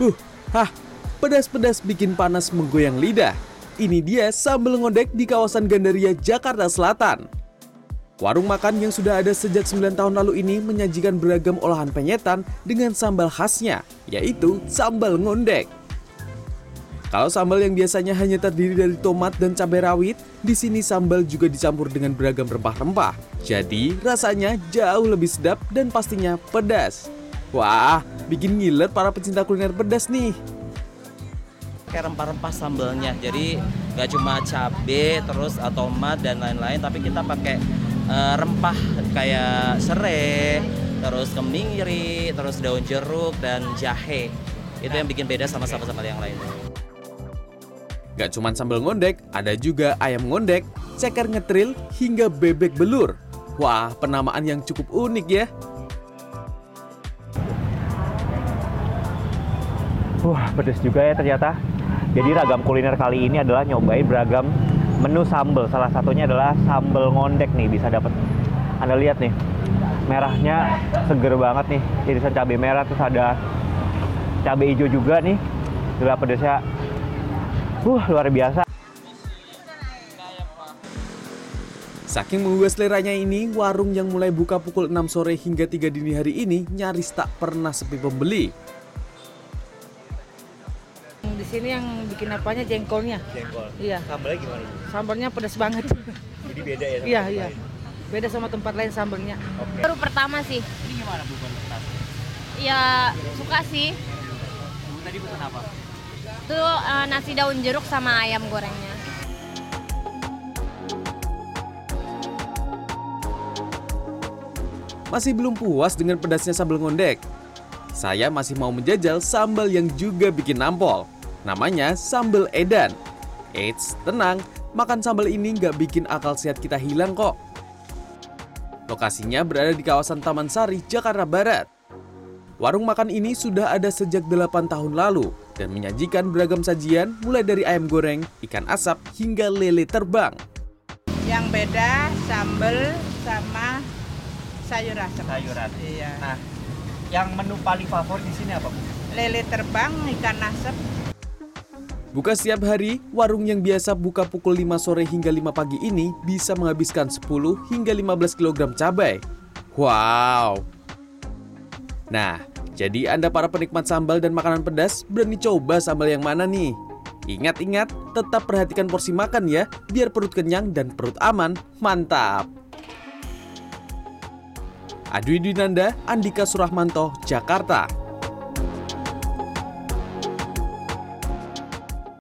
Huh, hah, pedas-pedas bikin panas menggoyang lidah. Ini dia sambal ngondek di kawasan Gandaria, Jakarta Selatan. Warung makan yang sudah ada sejak 9 tahun lalu ini menyajikan beragam olahan penyetan dengan sambal khasnya, yaitu sambal ngondek. Kalau sambal yang biasanya hanya terdiri dari tomat dan cabai rawit, di sini sambal juga dicampur dengan beragam rempah-rempah. Jadi rasanya jauh lebih sedap dan pastinya pedas. Wah, bikin ngiler para pecinta kuliner pedas nih. Kayak rempah-rempah sambalnya, jadi nggak cuma cabai terus atau tomat dan lain-lain, tapi kita pakai uh, rempah kayak serai, terus kemiri, terus daun jeruk dan jahe. Itu yang bikin beda sama sambal-sambal yang lain. Gak cuma sambal ngondek, ada juga ayam ngondek, ceker ngetril, hingga bebek belur. Wah, penamaan yang cukup unik ya. Wah, pedes juga ya ternyata. Jadi ragam kuliner kali ini adalah nyobain beragam menu sambal. Salah satunya adalah sambal ngondek nih, bisa dapat. Anda lihat nih, merahnya seger banget nih. Irisan cabai merah terus ada cabai hijau juga nih. Gila pedesnya. Uh, luar biasa. Saking menggugah seleranya ini, warung yang mulai buka pukul 6 sore hingga 3 dini hari ini nyaris tak pernah sepi pembeli. Di sini yang bikin apanya jengkolnya. Jengkol. Iya. Sambalnya gimana? Sambalnya pedas banget. Jadi beda ya? Iya, iya. Beda sama tempat lain sambalnya. Baru pertama sih. Ini gimana Bu baru pertama? Ya suka sih. Bu tadi pesan apa? Itu eh, nasi daun jeruk sama ayam gorengnya. Masih belum puas dengan pedasnya sambal ngondek? Saya masih mau menjajal sambal yang juga bikin nampol. Namanya sambal edan. Eits, tenang, makan sambal ini nggak bikin akal sehat kita hilang kok. Lokasinya berada di kawasan Taman Sari, Jakarta Barat. Warung makan ini sudah ada sejak 8 tahun lalu dan menyajikan beragam sajian mulai dari ayam goreng, ikan asap, hingga lele terbang. Yang beda sambal sama sayur asam. Sayuran. Iya. Nah, yang menu paling favorit di sini apa Bu? Lele terbang, ikan asap. Buka setiap hari, warung yang biasa buka pukul 5 sore hingga 5 pagi ini bisa menghabiskan 10 hingga 15 kg cabai. Wow. Nah, jadi Anda para penikmat sambal dan makanan pedas berani coba sambal yang mana nih? Ingat-ingat, tetap perhatikan porsi makan ya, biar perut kenyang dan perut aman. Mantap. Adwi Dwinanda, Andika Surahmanto, Jakarta.